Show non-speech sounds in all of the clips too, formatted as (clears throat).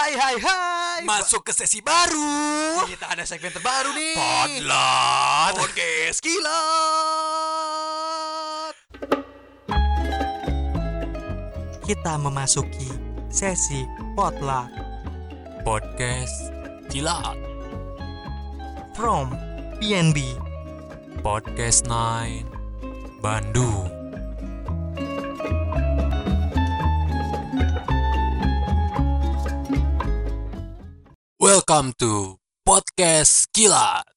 Hai hai hai. Masuk ke sesi baru. Kita ada segmen terbaru nih. Podlot. Podcast kilat. kita memasuki sesi potluck Podcast Kilat. from PNB. Podcast 9 Bandung. Welcome to Podcast Kilat.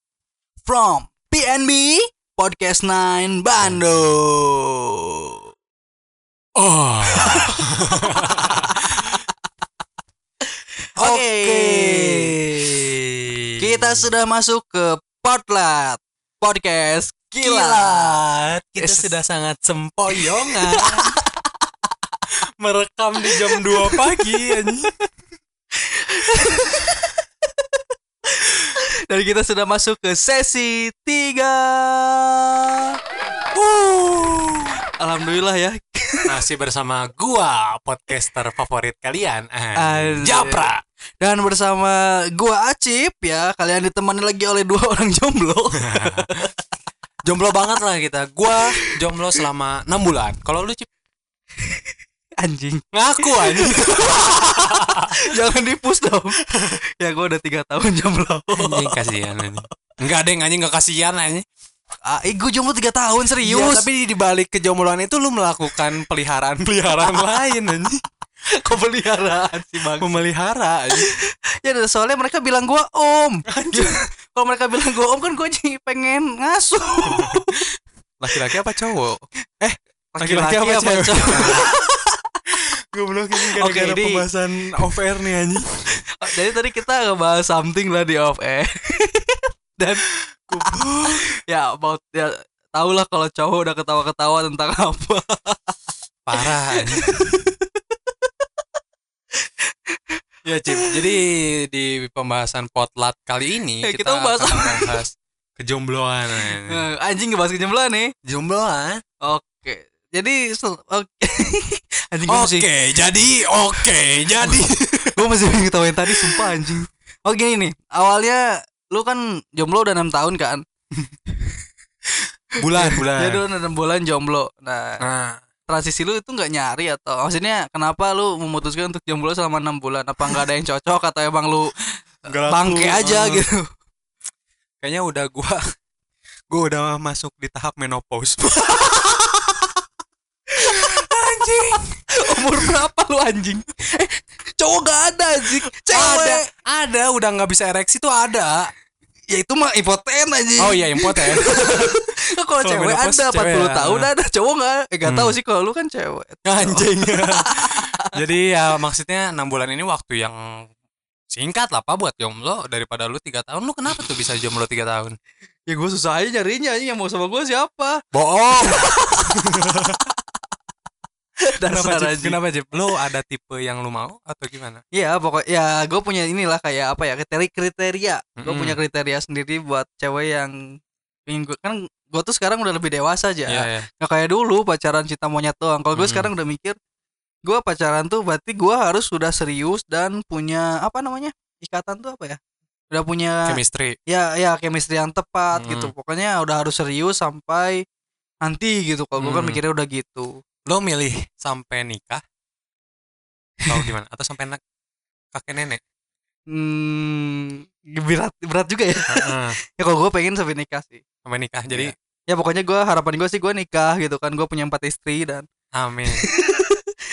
From PNB Podcast 9 Bandung. Oh. (laughs) Oke. Kita sudah masuk ke Potlat Podcast Kilat. Kita Yes. sudah sangat sempoyongan. (laughs) Merekam di jam 2 pagi. (laughs) (laughs) Dan kita sudah masuk ke sesi 3 Alhamdulillah ya (laughs) Masih bersama gua podcaster favorit kalian, eh, Anjir. Japra. Dan bersama gua Acip ya Kalian ditemani lagi oleh dua (laughs) orang jomblo Jomblo banget lah kita. Gua jomblo selama 6 bulan. Kalau lu Cip Anjing ngaku anjing. (laughs) Jangan dipus dong Ya gua udah tiga tahun jomblo anjing kasihan anjing. Enggak deh anjing enggak kasihan anjing. ah, eh, Gue jomblo tiga tahun serius tapi di balik kejombloan itu lu melakukan peliharaan-peliharaan (laughs) lain anjing. Kok peliharaan sih bang Memelihara anjing. Ya soalnya mereka bilang gua om Kalau mereka bilang gua om kan gua jadi pengen ngasuh (laughs) Laki-laki apa cowok? Eh, Laki-laki apa apa cewek? Cowok? Goblok ini gara-gara ini- pembahasan off air nih anjing. (laughs) Jadi tadi kita ngebahas something lah di off air (laughs) Dan (laughs) Ya about ya tau lah kalau cowok udah ketawa-ketawa tentang apa Parah anjing. ya Cip, jadi di pembahasan potlat kali ini Eh, kita, kita bahas akan membahas kejombloan. anjing. Eh, Anjing ngebahas kejombloan nih Jombloan? Oke Jadi Oke Anjing Oke, masih jadi oke, jadi. Gue masih pengen ketawain tadi sumpah anjing. Oke gini nih Awalnya Lu kan jomblo udah 6 tahun kan? Bulan bulan. Jadi lu udah 6 bulan jomblo. Nah Nah, transisi lu itu nggak nyari atau maksudnya kenapa lu memutuskan untuk jomblo selama enam bulan? Apa nggak ada yang cocok atau emang lu bangke aja Eh. gitu? Kayaknya udah gua gua udah masuk di tahap menopause. (laughs) umur berapa lu anjing? Eh, cowok gak ada anjing. Cewek. Ada, ada. Udah nggak bisa ereksi tuh ada. ya itu mah impoten anjing. Oh iya, impoten. (laughs) Kalau cewek ada 40 cewek ya. tahun ada cowok nggak eh gak Hmm. tahu sih kalau lu kan cewek. Anjing. (laughs) Jadi ya maksudnya enam bulan ini waktu yang singkat lah pak buat jomblo. Daripada lu tiga tahun lu kenapa tuh bisa jomblo tiga tahun? Ya gue susah aja nyarinya anjing. Yang mau sama gue siapa? Bohong (laughs) (laughs) kenapa anjing. kenapa Cip? lu ada tipe yang lu mau atau gimana Iya pokok ya gue punya inilah kayak apa ya kriteria kriteria gue Mm-mm. punya kriteria sendiri buat cewek yang ingin gue kan gue tuh sekarang udah lebih dewasa aja Iya, iya. nggak kayak dulu pacaran cinta monyet doang kalau gue Mm-mm. sekarang udah mikir gue pacaran tuh berarti gue harus sudah serius dan punya apa namanya ikatan tuh apa ya udah punya chemistry ya ya chemistry yang tepat Mm. gitu pokoknya udah harus serius sampai nanti gitu kalau gue kan Mm. mikirnya udah gitu lo milih sampai nikah atau gimana? Atau sampai nak kakek nenek? Hmm berat berat juga ya. Heeh, (laughs) ya kalau gue pengen sampai nikah sih. Sampai nikah jadi ya pokoknya gue harapan gue sih gue nikah gitu kan. Gue punya empat istri dan amin. (laughs)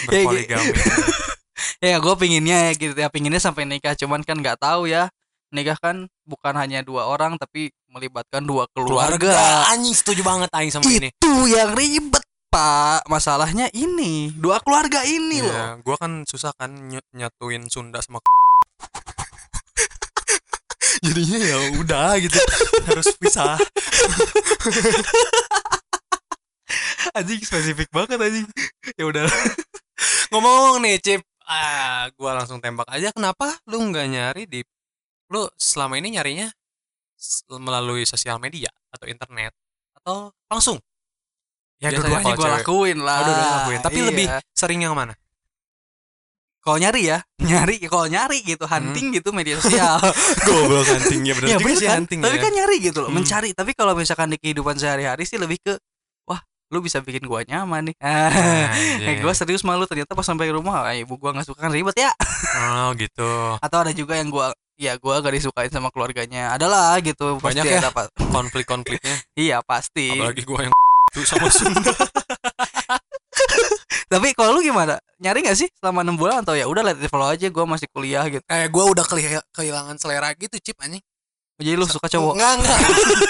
Ya, berpoligami. (laughs) Ya gue pinginnya ya gitu ya. Pinginnya sampai nikah. Cuman kan nggak tahu ya. Nikah kan bukan hanya dua orang tapi melibatkan dua keluarga, keluarga. Anjing setuju banget aing sama ini. Itu yang ribet pak masalahnya ini. Dua keluarga ini loh. Iya, gua kan susah kan ny- nyatuin Sunda sama (laughs) jadinya ya udah gitu. Harus pisah. (laughs) Anjing spesifik banget anjing. Ya udah. (laughs) Ngomong nih Cip. Ah gua langsung tembak aja. Kenapa lu nggak nyari di lu selama ini nyarinya melalui sosial media atau internet atau langsung ya Biasanya dua-duanya gue lakuin lah Oh, dua-duanya lakuin. Tapi Iya. lebih sering yang mana? kalau nyari ya (laughs) nyari kalau nyari gitu hunting gitu media sosial (laughs) Goblok hunting ya bener ya juga bener sih kan hunting tapi ya. kan nyari gitu loh Hmm. mencari tapi kalau misalkan di kehidupan sehari-hari sih lebih ke wah lu bisa bikin gua nyaman nih (laughs) Anjing. Eh, gua serius malu ternyata pas sampai rumah ah, ibu gua nggak suka kan ribet ya Oh gitu. atau ada juga yang gua ya gua gak disukain sama keluarganya adalah gitu Banyak pasti ya? ada pa- Konflik-konfliknya. iya pasti Apalagi gua yang itu sama Sunda. (laughs) tapi kalau lu gimana nyari gak sih selama enam bulan atau ya udah let it flow aja gua masih kuliah gitu Kayak gua udah kehilangan selera gitu, Cip anjing. jadi lu suka cowok Enggak, enggak.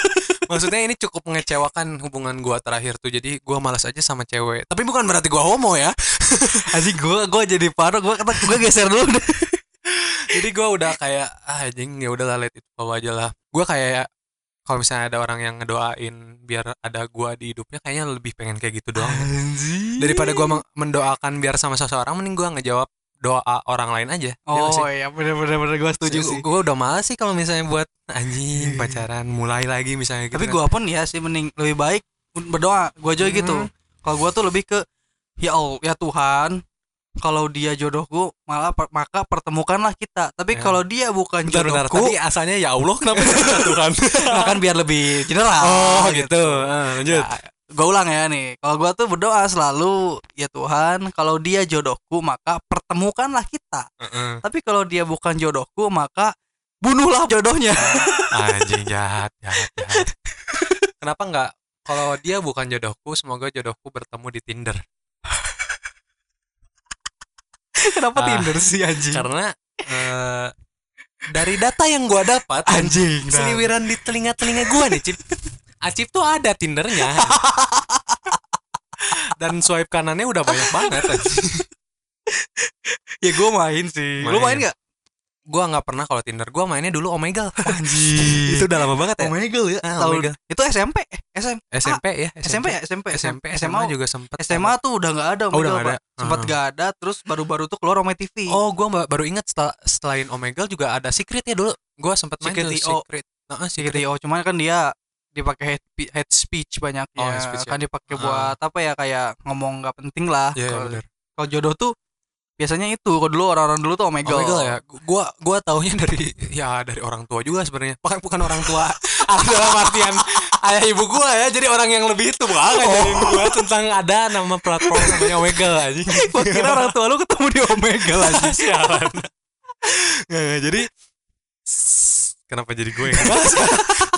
(laughs) Maksudnya ini cukup mengecewakan hubungan gua terakhir tuh. Jadi gua malas aja sama cewek. Tapi bukan berarti gua homo ya. (laughs) anjing gua gua jadi parah gua kata gua geser dulu deh Jadi gua udah kayak ah anjing ya udahlah let it flow aja lah. Gua kayak kalau misalnya ada orang yang ngedoain biar ada gua di hidupnya kayaknya lebih pengen kayak gitu doang. anjing Daripada gua mendoakan biar sama seseorang mending gua ngejawab doa orang lain aja. Ya oh iya bener bener bener gua setuju sih Gue udah males sih kalau misalnya buat anjing pacaran mulai lagi misalnya gitu. tapi kan. gua pun ya sih mending lebih baik berdoa gua juga gitu Hmm. kalau gua tuh lebih ke ya Allah ya Tuhan kalau dia jodohku malah per- maka pertemukanlah kita tapi Ya. kalau dia bukan bentar, bentar. jodohku Tadi asalnya ya Allah kenapa (laughs) Tuhan? nah kan biar lebih general oh gitu. Ah, lanjut. gue ulang ya nih kalau gua tuh berdoa selalu ya Tuhan kalau dia jodohku maka pertemukanlah kita Heeh. tapi kalau dia bukan jodohku maka bunuhlah jodohnya (laughs) Anjing jahat, jahat, jahat. (laughs) Kenapa enggak kalau dia bukan jodohku, semoga jodohku bertemu di Tinder. (laughs) kenapa Ah, Tinder sih anjing Karena eh, dari data yang gua dapat, anjing seliwiran di telinga-telinga gua nih, Cip. Acip tuh ada Tindernya. (laughs) Dan swipe kanannya udah banyak banget anjing. ya gue main sih lu main Main. Gua nggak pernah kalau Tinder. Gua mainnya dulu Omegle. anjing itu udah lama banget ya. Omegle ya Ah, tahun Omegle. itu SMP eh, SM SMP ya, SMP ya SMP SMP, SMA SMA juga sempet. SMA tuh udah nggak ada Oh, udah Omegle, nggak Pak. ada. sempat Ah. nggak ada terus baru-baru tuh keluar Ome TV Oh, gua ba- baru ingat setelah selain Omegle juga ada Secret ya dulu. Gua sempet main Secret tuh. Secret. Heeh, Secret. gitu oh cuman kan dia dipakai head, head speech banyak Oh, ya speech ya. kan dipakai Ah. buat apa ya kayak ngomong nggak penting lah Iya, benar. kalau jodoh tuh biasanya itu kalau dulu orang-orang dulu tuh Omegle, Omegle ya. Gu- Gua gua taunya dari (laughs) ya dari orang tua juga sebenarnya. Bukan bukan orang tua (laughs) dalam artian ayah ibu gua ya. Jadi orang yang lebih itu banget ngajarin gua tentang ada nama platform namanya Omegle anjing. (laughs) Gua kira orang tua lu ketemu di Omegle aja Sialan. Nggak, nggak, jadi kenapa jadi gue yang?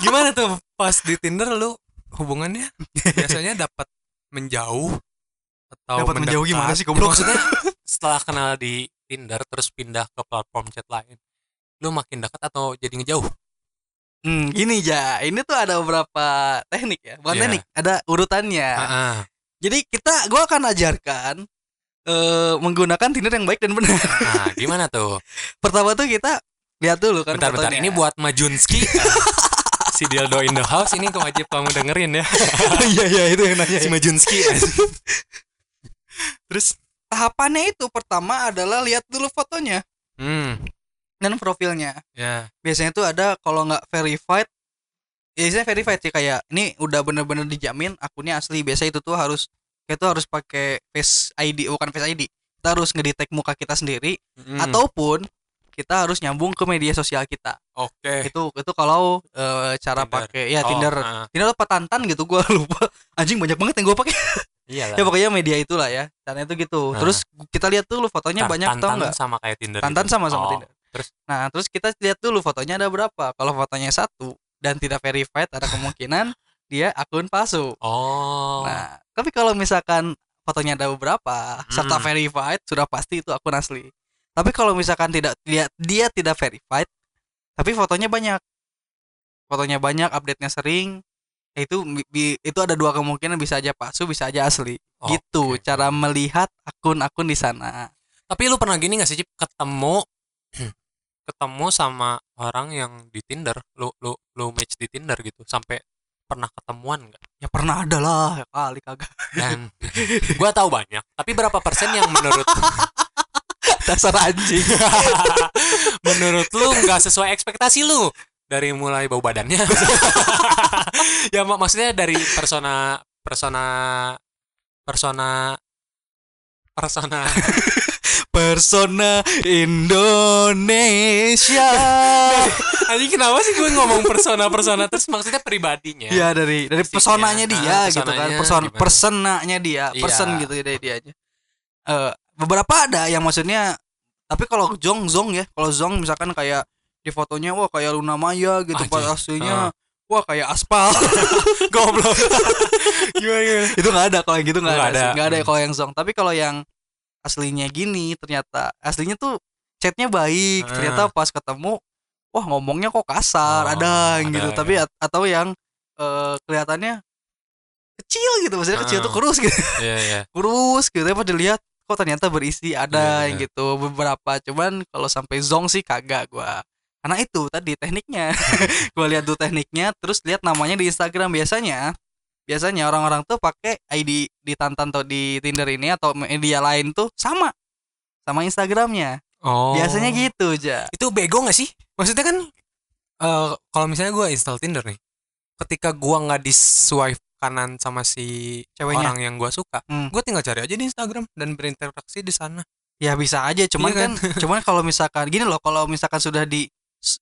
Gimana tuh pas di Tinder lu hubungannya biasanya dapat menjauh atau Dapat menjauh gimana sih, Ya, goblok? maksudnya setelah kenal di Tinder terus pindah ke platform chat lain lu makin dekat atau jadi ngejauh? Hmm, gini ja. Ini tuh ada beberapa teknik ya. Bukan Iya. teknik ada urutannya. Ah, ah. jadi kita gua akan ajarkan eh menggunakan Tinder yang baik dan benar. Nah gimana tuh? (laughs) Pertama tuh kita lihat dulu kan bentar-bentar fotonya. ini buat Majunski. (laughs) Si Dildo in the house ini wajib kamu dengerin ya. (laughs) Iya iya itu yang nanya. Si Majunski. Terus tahapannya itu pertama adalah lihat dulu fotonya hmm. dan profilnya. Ya. Biasanya tuh ada kalau nggak verified ya biasanya verified sih kayak ini udah bener-bener dijamin akunnya asli. Biasa itu tuh harus kita tuh harus pakai face ID bukan face ID kita harus ngedetect muka kita sendiri Hmm. ataupun kita harus nyambung ke media sosial kita Oke. itu itu kalau eh, cara pakai ya Oh, Tinder ah, Tinder apa Tantan gitu gua (laughs) lupa anjing banyak banget yang gua pakai iyalah. ya pokoknya media itulah ya dan itu gitu Ah. terus kita lihat dulu fotonya Tan- banyak tau Tantan nggak sama kayak Tinder. Tantan gitu. sama sama Oh, Tinder Terus Nah, terus kita lihat dulu fotonya ada berapa. Kalau fotonya satu dan tidak verified, ada kemungkinan (laughs) dia akun palsu. oh. Nah, tapi kalau misalkan fotonya ada beberapa serta Hmm. verified, sudah pasti itu akun asli. Tapi kalau misalkan tidak dia, dia tidak verified, tapi fotonya banyak, fotonya banyak, update-nya sering, ya itu itu ada dua kemungkinan bisa aja palsu, bisa aja asli. Oke. Gitu cara melihat akun-akun di sana. Tapi lu pernah gini gak sih Cip ketemu (clears throat) ketemu sama orang yang di Tinder, lu lu lu match di Tinder gitu sampai pernah ketemuan nggak? Ya pernah ada lah, ya kali kagak. Dan gua tahu banyak, tapi berapa persen yang menurut (laughs) Dasar anjing. (laughs) menurut lu nggak sesuai ekspektasi lu dari mulai bau badannya (laughs) ya mak maksudnya dari persona persona persona persona (laughs) persona Indonesia. Anjing kenapa sih gue ngomong persona-persona terus maksudnya pribadinya? Iya dari dari pesonanya dia Ah, gitu kan, person gimana? personanya dia, Iya. person gitu dari dianya. Eh beberapa ada yang maksudnya tapi kalau Zong Zong ya, kalau Zong misalkan kayak di fotonya wah kayak Luna Maya gitu, pas aslinya Ah. wah kayak aspal. (laughs) Goblok. (laughs) gimana gimana? itu nggak ada kalau yang gitu nggak Nggak ada, ada. nggak ada Hmm. kalau yang Zong. Tapi kalau yang aslinya gini ternyata aslinya tuh chatnya baik, Ah. ternyata pas ketemu wah ngomongnya kok kasar, Oh, ada ada, gitu. ya. Tapi at- atau yang eh, kelihatannya kecil gitu, maksudnya kecil Ah. tuh kurus gitu. Iya iya. (laughs) kurus gitu pas dilihat kok ternyata berisi ada Iya, yang gitu beberapa. Cuman kalau sampai zong sih kagak gua. Karena itu tadi tekniknya. (laughs) Gua lihat tuh tekniknya terus lihat namanya di Instagram. Biasanya biasanya orang-orang tuh pakai ID di Tantan atau di Tinder ini atau media lain tuh sama sama Instagramnya. Oh. biasanya gitu aja Itu bego gak sih? Maksudnya kan eh kalau misalnya gue install Tinder nih, ketika gua nggak di swipe kanan sama si Ceweknya. orang yang gua suka, Hmm. gue tinggal cari aja di Instagram dan berinteraksi di sana. ya bisa aja cuman Iya kan kan? (laughs) cuman kalau misalkan gini loh kalau misalkan sudah di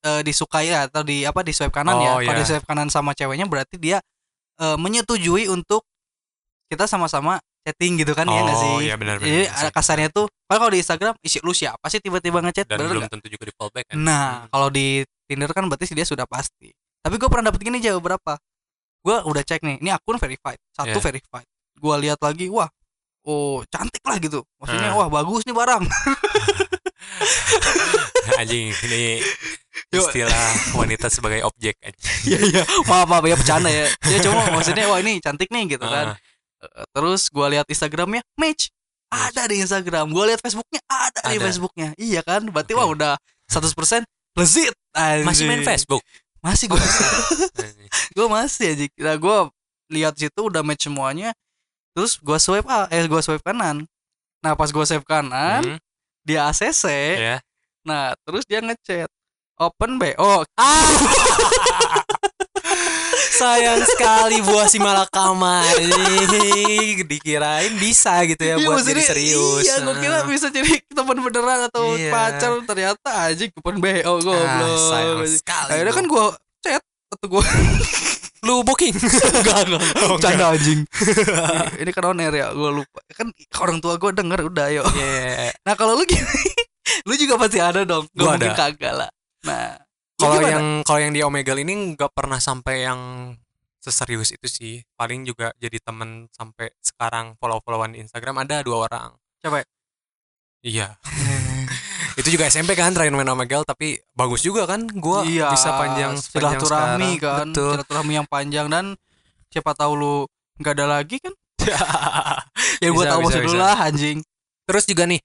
eh, disukai atau di apa di swipe kanan ya Oh, kalau di iya. swipe kanan sama ceweknya berarti dia eh, menyetujui untuk kita sama-sama chatting gitu kan ya nggak sih Oh, iya benar, benar, jadi benar. ada kasarnya tuh kalau di Instagram isi lu siapa sih tiba-tiba ngechat Dan belum nggak? tentu juga di fallback kan. nah Hmm. kalau di Tinder kan berarti dia sudah pasti tapi gue pernah dapet gini jauh berapa gue udah cek nih ini akun verified satu Iya. verified gue lihat lagi wah oh cantik lah gitu maksudnya Ah. wah bagus nih barang (laughs) anjing ini istilah wanita sebagai objek. (laughs) Iya iya maaf maaf ya bercanda ya ya cuma maksudnya wah ini cantik nih gitu kan Ah, Eh, terus gua lihat Instagramnya match ada di Instagram gua lihat Facebooknya ada, di Ada. Facebooknya iya kan berarti Oke. wah udah 100% legit masih main. Facebook. Masih gua (laughs) Anjing. gua masih aja nah, gua lihat situ udah match semuanya. Terus gua swipe ah eh gua swipe kanan. Nah pas gua swipe kanan Hmm, dia ACC ya. nah terus dia ngechat open BO (laughs) Sayang sekali buah si malakama ini dikirain bisa gitu ya Iya, buat jadi serius. Iya, gue kira bisa jadi teman beneran atau Iya. pacar ternyata aja kupon BO Ah, goblok. sayang sekali. Akhirnya kan gue chat atau gue (laughs) lu booking. (laughs) enggak enggak Oh, canda anjing. (laughs) Ini kan on air ya, gue lupa. Kan orang tua gue denger udah yuk. Iya. Nah kalau lu gini, lu juga pasti ada dong. Gue Gua mungkin kagak lah. Nah, Kalau gimana? yang kalau yang di Omegle ini nggak pernah sampai yang seserius itu sih. Paling juga jadi temen sampai sekarang follow-followan di Instagram ada dua orang. Coba. Iya. (laughs) itu juga SMP kan terakhir main Omegle tapi bagus juga kan gua iya, bisa panjang silaturahmi kan, Betul. silaturahmi yang panjang dan siapa tahu lu nggak ada lagi kan? (laughs) Ya gue Bisa, tahu bisa, maksud lu bisa. lah anjing. Terus juga nih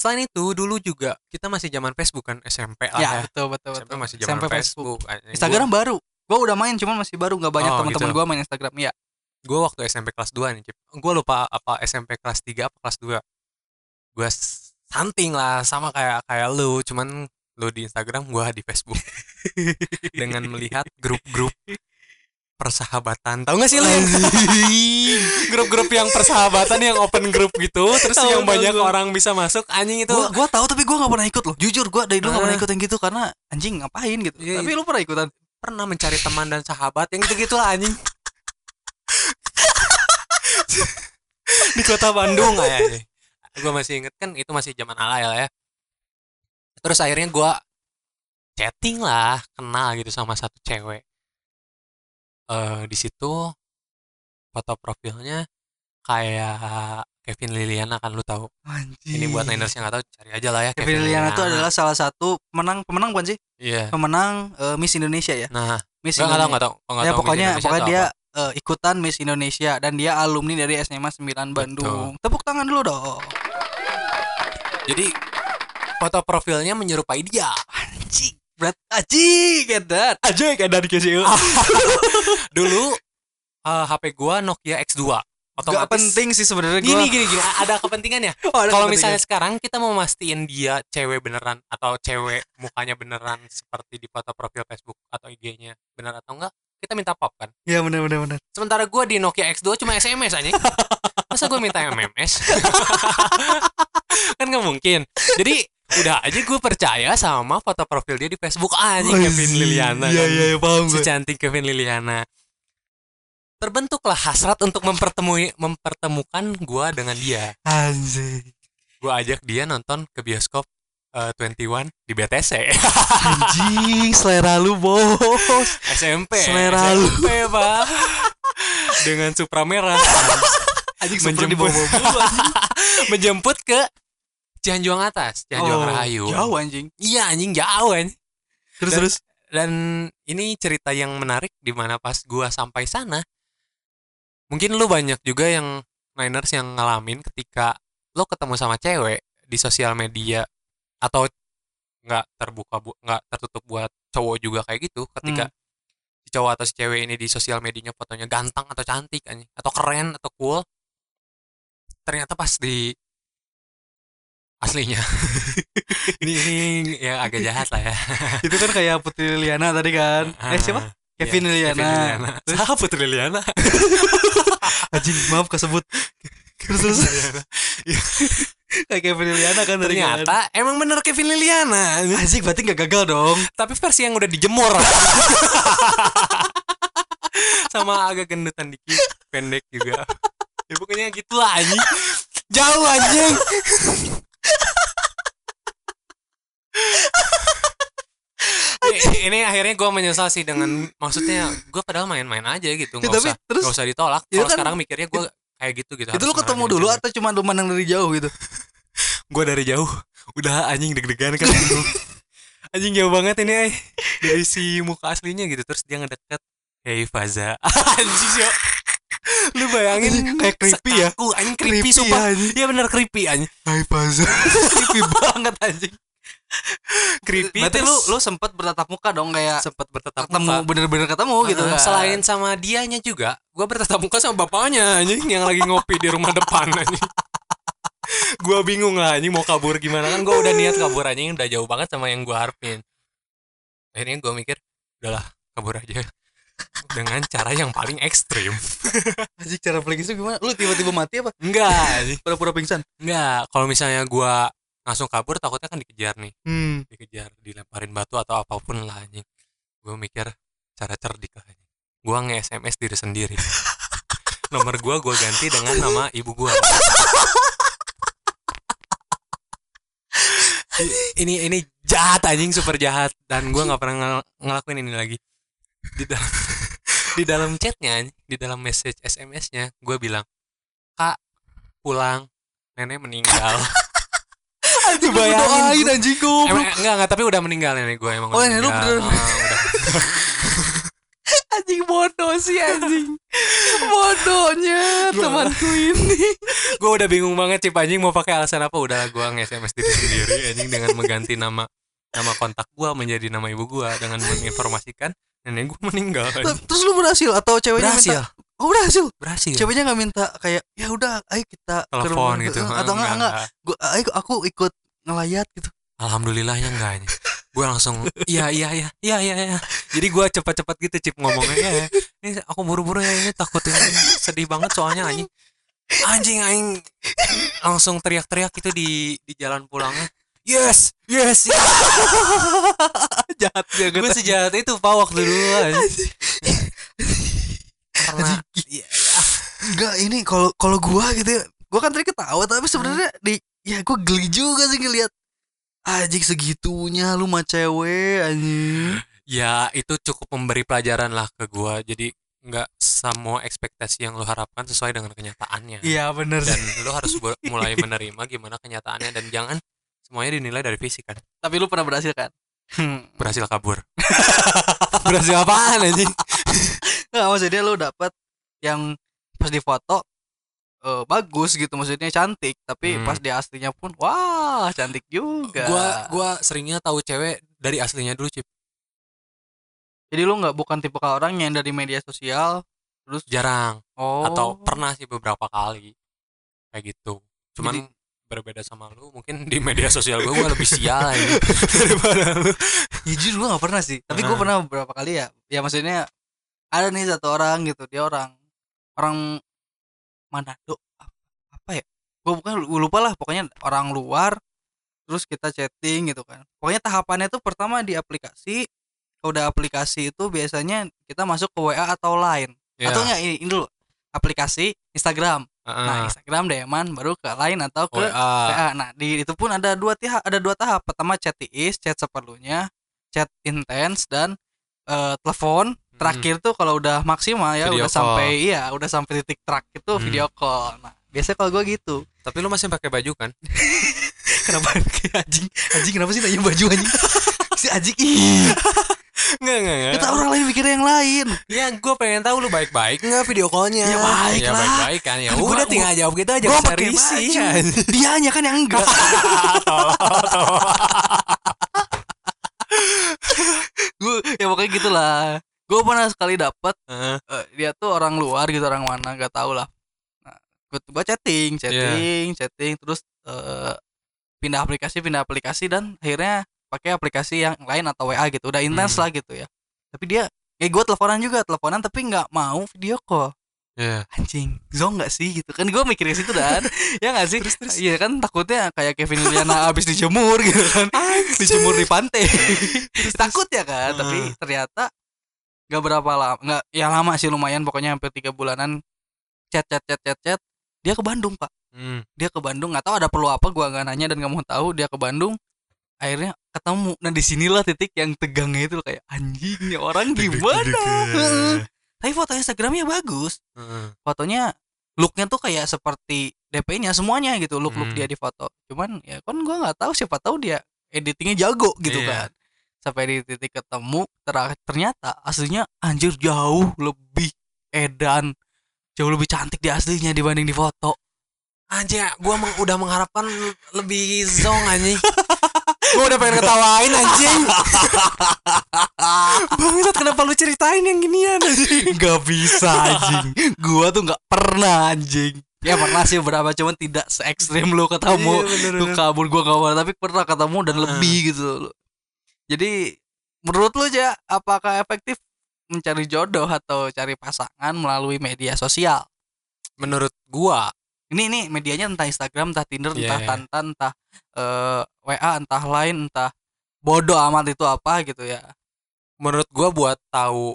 Selain itu dulu juga kita masih zaman Facebook kan SMP lah Ya, ya. betul betul SMP betul. masih zaman SMP Facebook. Instagram baru. Gua udah main cuman masih baru nggak banyak Oh, teman-teman gitu. gua main Instagram. Iya. gue waktu SMP kelas 2 nih Cip. gue lupa apa SMP kelas 3 apa kelas 2 gue santing lah sama kayak kayak lu cuman lu di Instagram gue di Facebook (laughs) dengan melihat grup-grup persahabatan tahu gak sih yang (laughs) grup-grup yang persahabatan yang open grup gitu terus Tahu, yang tahu, banyak tahu. orang bisa masuk anjing itu Gua gua tahu tapi gua nggak pernah ikut loh. Jujur gua dari dulu nggak Ah. pernah ikut yang gitu karena anjing ngapain gitu. Iya, tapi lu pernah ikutan? pernah mencari teman dan sahabat yang gitu-gitu lah anjing (laughs) di kota Bandung kayaknya gue masih inget kan itu masih zaman alay lah ya terus akhirnya gue chatting lah kenal gitu sama satu cewek eh di situ foto profilnya kayak Kevin Liliana kan lu tahu Anjing. ini buat Niners yang nggak tahu cari aja lah ya Kevin Liliana itu adalah salah satu pemenang pemenang bukan sih? iya Pemenang eh, Miss Indonesia ya. nah Miss tahu Indonesia. nggak tahu Ya tahu Miss pokoknya Indonesia pokoknya atau dia apa. eh, ikutan Miss Indonesia dan dia alumni dari SMA 9 Bandung. Tepuk tangan dulu dong. jadi foto profilnya menyerupai dia Anjing. Berat anjing edan. Anjing edan kasih. dulu eh, HP gua Nokia X2 Gak otomatis penting sih sebenarnya gua. gini gini gini ada kepentingannya (laughs) Oh, kalau misalnya sekarang kita mau mastiin dia cewek beneran atau cewek mukanya beneran seperti di foto profil Facebook atau IG-nya bener atau enggak kita minta pop kan Iya benar benar benar. sementara gua di Nokia X2 cuma SMS aja (laughs) masa gue minta MMS (laughs) kan nggak mungkin jadi udah aja gue percaya sama foto profil dia di Facebook anjing Kevin Liliana Iya kan. iya iya, paham si gue. cantik Kevin Liliana terbentuklah hasrat untuk mempertemui mempertemukan gue dengan dia Anjing. gue ajak dia nonton ke bioskop eh, 21 di BTC Anjing, selera lu bos. SMP Selera lu. SMP pak dengan Supra merah (laughs) Anjing menjemput, (laughs) menjemput ke Cianjuang atas Cianjuang Oh, Rahayu Jauh anjing. iya anjing jauh anjing. Terus Dan- terus. dan ini cerita yang menarik di mana pas gua sampai sana mungkin lu banyak juga yang Niners yang ngalamin ketika lo ketemu sama cewek di sosial media atau nggak terbuka bu nggak tertutup buat cowok juga kayak gitu ketika si cowok atau si cewek ini di sosial medianya fotonya ganteng atau cantik anjing atau keren atau cool ternyata pas di aslinya (laughs) ini ini ya agak jahat lah ya (laughs) Itu kan kayak Putri Liliana tadi kan. Eh siapa? Ah, Kevin iya, Liliana. Kevin Liliana. Siapa Putri Liliana? (laughs) Anjing, maaf kesebut. Terus terus. Kayak Kevin Liliana kan tadi kan. Ternyata emang bener Kevin Liliana. Anjing berarti gak gagal dong. Tapi versi yang udah dijemur. Sama agak gendutan dikit, pendek juga. Ya pokoknya gitu lah anjing. Jauh anjing. Ini, ini akhirnya gue menyesal sih dengan maksudnya gue padahal main-main aja gitu Ya, nggak tapi usah terus- nggak usah ditolak. Ya kalau kan- sekarang mikirnya gue kayak gitu gitu Itu lu ketemu dulu atau cuma lu mandang dari jauh gitu? (laughs) gue dari jauh. Udah anjing deg-degan kan (laughs) anjing jauh banget ini ay. dari si muka aslinya gitu terus dia ngedeket. Hey Faza (laughs) anjing sih lu bayangin kayak creepy ya? sekaku, anjing creepy, Creepy sumpah ya, anjing. iya bener creepy anjing Hai Faza. (laughs) Creepy banget anjing. creepy Berarti lu terus lu sempat bertatap muka dong kayak sempat bertatap ketemu bener-bener ketemu gitu Ah, kan. selain sama dianya juga gue bertatap muka sama bapaknya anjing yang lagi ngopi di rumah depan (laughs) anjing gue bingung lah anjing mau kabur gimana kan gue udah niat kabur anjing udah jauh banget sama yang gue harapin akhirnya gue mikir udahlah kabur aja dengan cara yang paling ekstrim (laughs) anjing cara paling itu gimana? Lu tiba-tiba mati apa? enggak. Pura-pura pingsan. enggak kalau misalnya gue langsung kabur takutnya kan dikejar nih Hmm. dikejar dilemparin batu atau apa pun lah anjing gue mikir cara cerdik lah anjing gue nge-SMS diri sendiri (laughs) nomor gue gue ganti dengan nama ibu gue ini ini jahat anjing super jahat dan gue nggak pernah ngel- ngelakuin ini lagi di dalam (laughs) di dalam chatnya di dalam message SMS-nya gue bilang kak pulang nenek meninggal (laughs) Anjing Bayangin gua- anjing goblok. Emang, enggak enggak tapi udah meninggal nenek gue emang Oh, udah nenek lu Ah, udah. (laughs) Anjing bodoh sih anjing. Bodohnya temanku ini. gue udah bingung banget cip anjing mau pakai alasan apa udah gue nge-SMS diri sendiri anjing dengan mengganti nama nama kontak gue menjadi nama ibu gue dengan menginformasikan nenek gue (laughs) meninggal. Terus lu berhasil? Atau ceweknya berhasil. Minta? Oh berhasil. berhasil. Ceweknya nggak minta kayak ya udah ayo kita telepon gitu. Atau enggak enggak. Gua ayo aku ikut ngelayat gitu. alhamdulillahnya enggak (laughs) gue langsung iya iya iya iya iya iya. Jadi gue cepat-cepat gitu cip ngomongnya ya, ya. ini aku buru-buru ya ini takut ini sedih banget soalnya anjing. Anjing anjing. Langsung teriak-teriak gitu di di jalan pulangnya yes yes, yes. (laughs) Jahat banget. gue sejahat itu pak waktu dulu karena iya, ya. Enggak ini kalau kalau gua gitu ya. Gua kan tadi ketawa tapi sebenarnya di ya gua geli juga sih ngelihat anjing segitunya lu mah cewek anjing. ya itu cukup memberi pelajaran lah ke gue jadi nggak semua ekspektasi yang lo harapkan sesuai dengan kenyataannya Iya bener dan lo harus mulai menerima gimana kenyataannya dan jangan semuanya dinilai dari fisik kan (laughs) Tapi lu pernah berhasil kan? Hmm. berhasil kabur (laughs) berhasil apaan anjing (laughs) Nggak maksudnya lu dapat yang pas di foto eh, bagus gitu maksudnya cantik tapi Hmm. pas di aslinya pun wah cantik juga. gua gua seringnya tahu cewek dari aslinya dulu cip Jadi lu nggak bukan tipe orang yang dari media sosial terus jarang oh atau pernah sih beberapa kali kayak gitu cuman Jadi- berbeda sama lu mungkin di media sosial gua gua lebih sial anjing daripada lu Ya, jujur gue gak pernah sih Tapi gue Ah. pernah beberapa kali ya Ya maksudnya Ada nih satu orang gitu Dia orang Orang Manado apa? gue bukan lupa lah pokoknya orang luar terus kita chatting gitu kan pokoknya tahapannya tuh pertama di aplikasi kalau udah aplikasi itu biasanya kita masuk ke WA atau Line Iya. atau enggak ini, ini dulu aplikasi Instagram. Nah Instagram DM-an baru ke Line atau ke WA. WA. Nah, di itu pun ada dua tahap, ada dua tahap. Pertama chat tiis, chat seperlunya, chat intens dan eh, telepon. Terakhir tuh kalau udah maksimal ya Hmm. Video udah call. sampai iya, udah sampai titik terak itu Hmm. video call. Nah, biasanya kalau gua gitu. Tapi lu masih pakai baju kan? (laughs) Kenapa anjing? Anjing kenapa sih nanya baju anjing? (laughs) si anjing ih, (laughs) Enggak, enggak, enggak. kita orang lain mikir yang lain. Ya, gue pengen tahu lu baik-baik nggak video callnya? Ya, baik ya, lah. baik-baik kan. Ya gua- udah tinggal jawab gitu aja. Gua nggak usah pakai baju. kan. Dianya kan yang enggak. (laughs) Gue ya pokoknya gitulah. Gue pernah sekali dapet Heeh. eh, dia tuh orang luar gitu orang mana nggak tahu lah nah gue gue chatting chatting chatting terus eh, pindah aplikasi pindah aplikasi dan akhirnya pakai aplikasi yang lain atau WA gitu udah intens Hmm. lah gitu ya. Tapi dia kayak gue teleponan juga teleponan tapi nggak mau video call. Iya. anjing zong nggak sih gitu? Kan gue mikirnya situ dan (laughs) ya nggak sih? Iya kan takutnya kayak Kevin Liliana (laughs) abis dijemur gitu kan. Dijemur di pantai. Takut ya kan? Tapi Heeh. ternyata nggak berapa lama nggak ya lama sih lumayan pokoknya hampir tiga bulanan chat chat chat chat chat dia ke Bandung pak. Hmm. dia ke Bandung nggak tahu ada perlu apa gua nggak nanya dan nggak mau tahu dia ke Bandung akhirnya ketemu nah di sinilah titik yang tegangnya itu kayak anjing nih orang gimana Heeh. tapi foto Instagramnya bagus fotonya looknya tuh kayak seperti DP-nya semuanya gitu look look Hmm. dia di foto cuman ya kan gua nggak tahu siapa tahu dia editingnya jago gitu Iya. kan sampai di titik ketemu ter- ternyata aslinya anjir jauh lebih edan jauh lebih cantik di aslinya dibanding di foto Anjing, gua meng- udah mengharapkan lebih zong anjing. (laughs) gua udah pengen ketawain anjing. (laughs) Bangsat kenapa lu ceritain yang ginian anjing? nggak bisa anjing gua tuh nggak pernah anjing ya pernah sih beberapa cuman tidak se ekstrim lu ketemu Iya, bener, lu kabur gua gak pernah tapi pernah ketemu dan Heeh. lebih gitu loh. jadi menurut lu aja apakah efektif mencari jodoh atau cari pasangan melalui media sosial Menurut gua, ini nih medianya entah Instagram entah Tinder Iya, entah iya. Tantan entah eh, WA entah lain entah bodoh amat itu apa gitu ya. Menurut gua buat tahu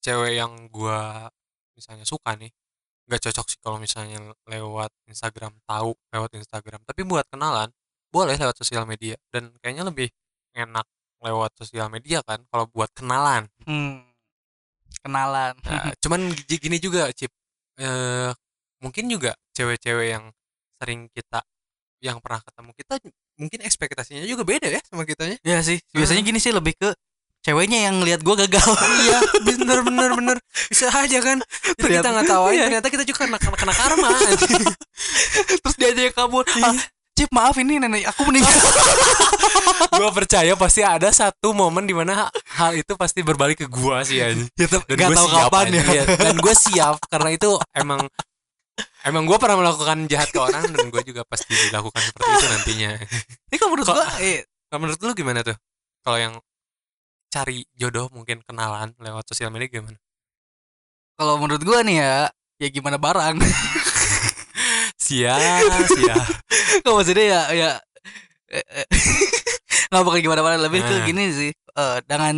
cewek yang gua misalnya suka nih nggak cocok sih kalau misalnya lewat Instagram tahu lewat Instagram. Tapi buat kenalan boleh lewat sosial media. Dan kayaknya lebih enak lewat sosial media kan kalau buat kenalan. Hmm, kenalan. Nah, (laughs) cuman gi- gini juga Cip. Eh mungkin juga cewek-cewek yang sering kita yang pernah ketemu kita mungkin ekspektasinya juga beda ya sama kitanya. Ya sih biasanya gini sih lebih ke ceweknya yang lihat gua gagal. (laughs) Iya bener bener bener. Bisa aja kan? Jadi kita Ternyata- nggak tahu aja iya. ternyata kita juga kena kena, kena karma (laughs) terus dia aja kabur ah, Cip maaf ini nenek aku meninggal. (laughs) Gua percaya pasti ada satu momen di mana hal itu pasti berbalik ke gua sih ya, dan nggak gue tahu siap kapan ya. Iya, dan gue siap karena itu emang emang gue pernah melakukan jahat ke orang dan gue juga pasti dilakukan seperti itu nantinya ini kalau menurut gua eh, Nah, menurut lu gimana tuh? Kalau yang cari jodoh mungkin kenalan lewat sosial media gimana? kalau menurut gua nih ya ya gimana barang Sia, sia. Nggak maksudnya ya ya eh, eh, (laughs) nggak bukan gimana mana lebih ke Nah. gini sih eh, dengan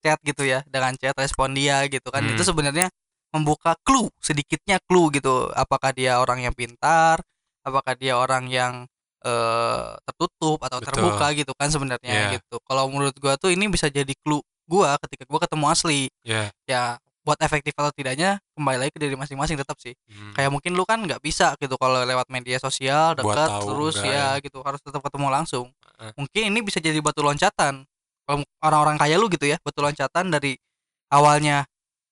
chat gitu ya dengan chat respon dia gitu kan Hmm. itu sebenarnya membuka clue sedikitnya clue gitu apakah dia orang yang pintar apakah dia orang yang eh, tertutup atau Betul. terbuka gitu kan sebenarnya Iya. gitu kalau menurut gua tuh ini bisa jadi clue gua ketika gua ketemu asli Ya. ya buat efektif atau tidaknya kembali lagi ke diri masing-masing tetap sih Hmm. kayak mungkin lu kan nggak bisa gitu kalau lewat media sosial dekat terus enggak ya gitu harus tetap ketemu langsung Heeh. mungkin ini bisa jadi batu loncatan kalau orang-orang kaya lu gitu ya batu loncatan dari awalnya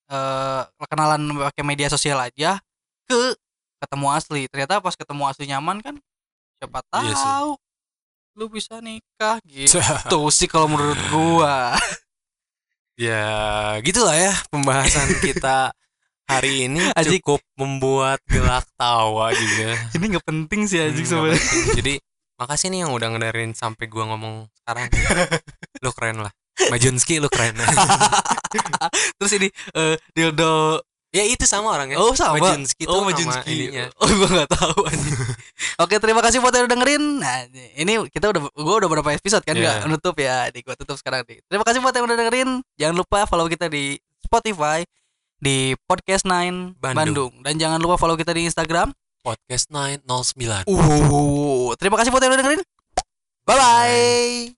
eh kenalan pakai media sosial aja ke ketemu asli ternyata pas ketemu asli nyaman kan siapa tahu Iya sih. lu bisa nikah (laughs) gitu sih kalau menurut gua (laughs) ya gitulah ya pembahasan kita hari ini (laughs) Anjing. cukup membuat gelak tawa juga. ini nggak penting sih Hmm, anjing nggak sebenarnya. Jadi makasih nih yang udah ngedarin sampai gua ngomong sekarang. lu keren lah. Majunski lu keren. (laughs) terus ini eh, dildo Ya itu sama orangnya. Oh sama. Majinski tuh oh Majinski. ininya. Oh gua nggak tahu anjing. (laughs) Oke terima kasih buat yang udah dengerin. Nah ini kita udah gua udah berapa episode kan nggak Iya. nutup ya. Di gua tutup sekarang nih. Terima kasih buat yang udah dengerin. Jangan lupa follow kita di Spotify di podcast 9 Bandung. Bandung. dan jangan lupa follow kita di Instagram. Podcast 909. Uh, terima kasih buat yang udah dengerin. Bye bye.